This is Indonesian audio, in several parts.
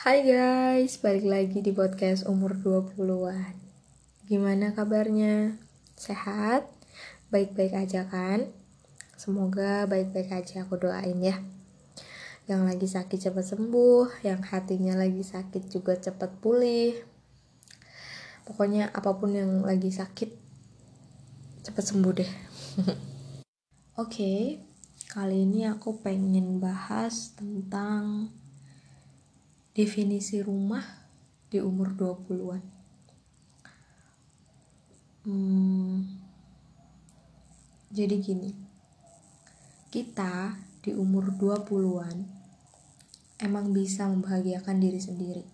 Hai guys, balik lagi di podcast umur 20-an Gimana kabarnya? Sehat? Baik-baik aja kan? Semoga baik-baik aja aku doain ya Yang lagi sakit cepat sembuh Yang hatinya lagi sakit juga cepat pulih Pokoknya apa pun yang lagi sakit Cepat sembuh deh Oke, okay, kali ini aku pengen bahas tentang definisi rumah di umur 20-an. Hmm, jadi gini, kita di umur 20-an emang bisa membahagiakan diri sendiri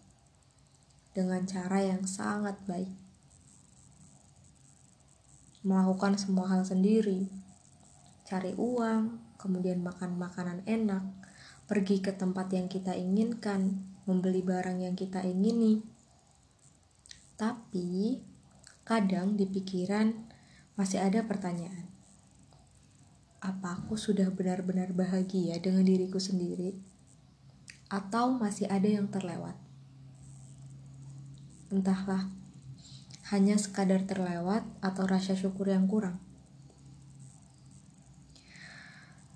dengan cara yang sangat baik. Melakukan semua hal sendiri, cari uang, kemudian makan makanan enak, pergi ke tempat yang kita inginkan, membeli barang yang kita ingini. Tapi kadang di pikiran masih ada pertanyaan. Apa aku sudah benar-benar bahagia dengan diriku sendiri? Atau masih ada yang terlewat? Entahlah, hanya sekadar terlewat atau rasa syukur yang kurang.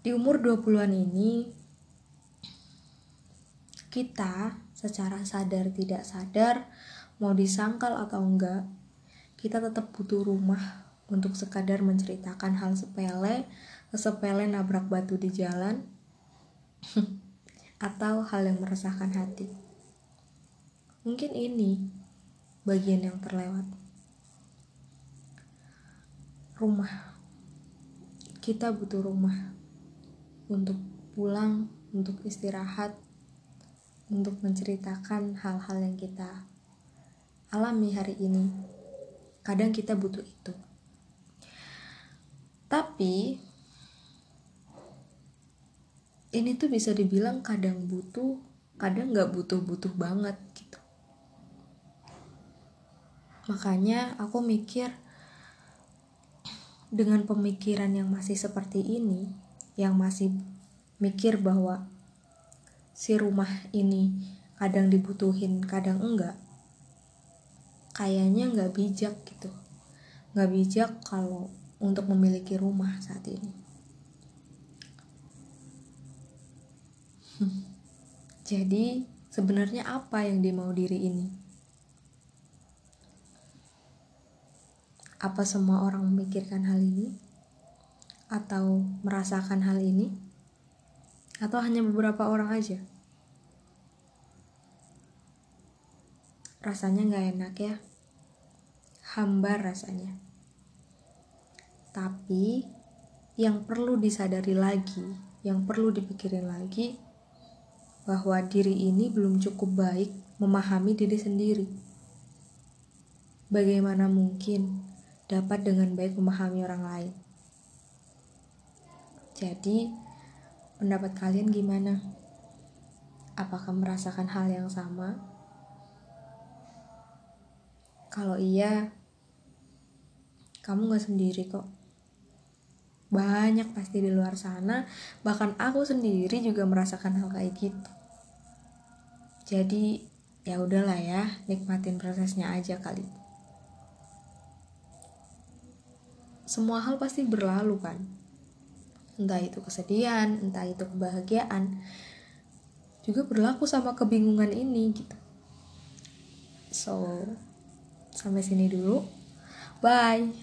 Di umur 20-an ini, kita secara sadar tidak sadar mau disangkal atau enggak kita tetap butuh rumah untuk sekadar menceritakan hal sepele sepele nabrak batu di jalan atau hal yang meresahkan hati. Mungkin ini bagian yang terlewat. Rumah. Kita butuh rumah untuk pulang untuk istirahat untuk menceritakan hal-hal yang kita alami hari ini. Kadang kita butuh itu. Tapi ini tuh bisa dibilang kadang butuh, kadang nggak butuh-butuh banget gitu. Makanya aku mikir dengan pemikiran yang masih seperti ini, yang masih mikir bahwa si rumah ini kadang dibutuhin kadang enggak. Kayaknya nggak bijak gitu. Nggak bijak kalau untuk memiliki rumah saat ini. Jadi sebenarnya apa yang dimau diri ini? Apa semua orang memikirkan hal ini? Atau merasakan hal ini atau hanya beberapa orang aja? Rasanya nggak enak ya. Hambar rasanya. Tapi yang perlu disadari lagi yang perlu dipikirin lagi bahwa diri ini belum cukup baik memahami diri sendiri. Bagaimana mungkin dapat dengan baik memahami orang lain? Jadi pendapat kalian gimana apakah merasakan hal yang sama kalau iya, kamu gak sendiri kok. Banyak pasti di luar sana, bahkan aku sendiri juga merasakan hal kayak gitu. Jadi ya udahlah ya, nikmatin prosesnya aja kali. Semua hal pasti berlalu kan. Entah itu kesedihan, entah itu kebahagiaan. Juga berlaku sama kebingungan ini gitu. So, Sampai sini dulu. Bye.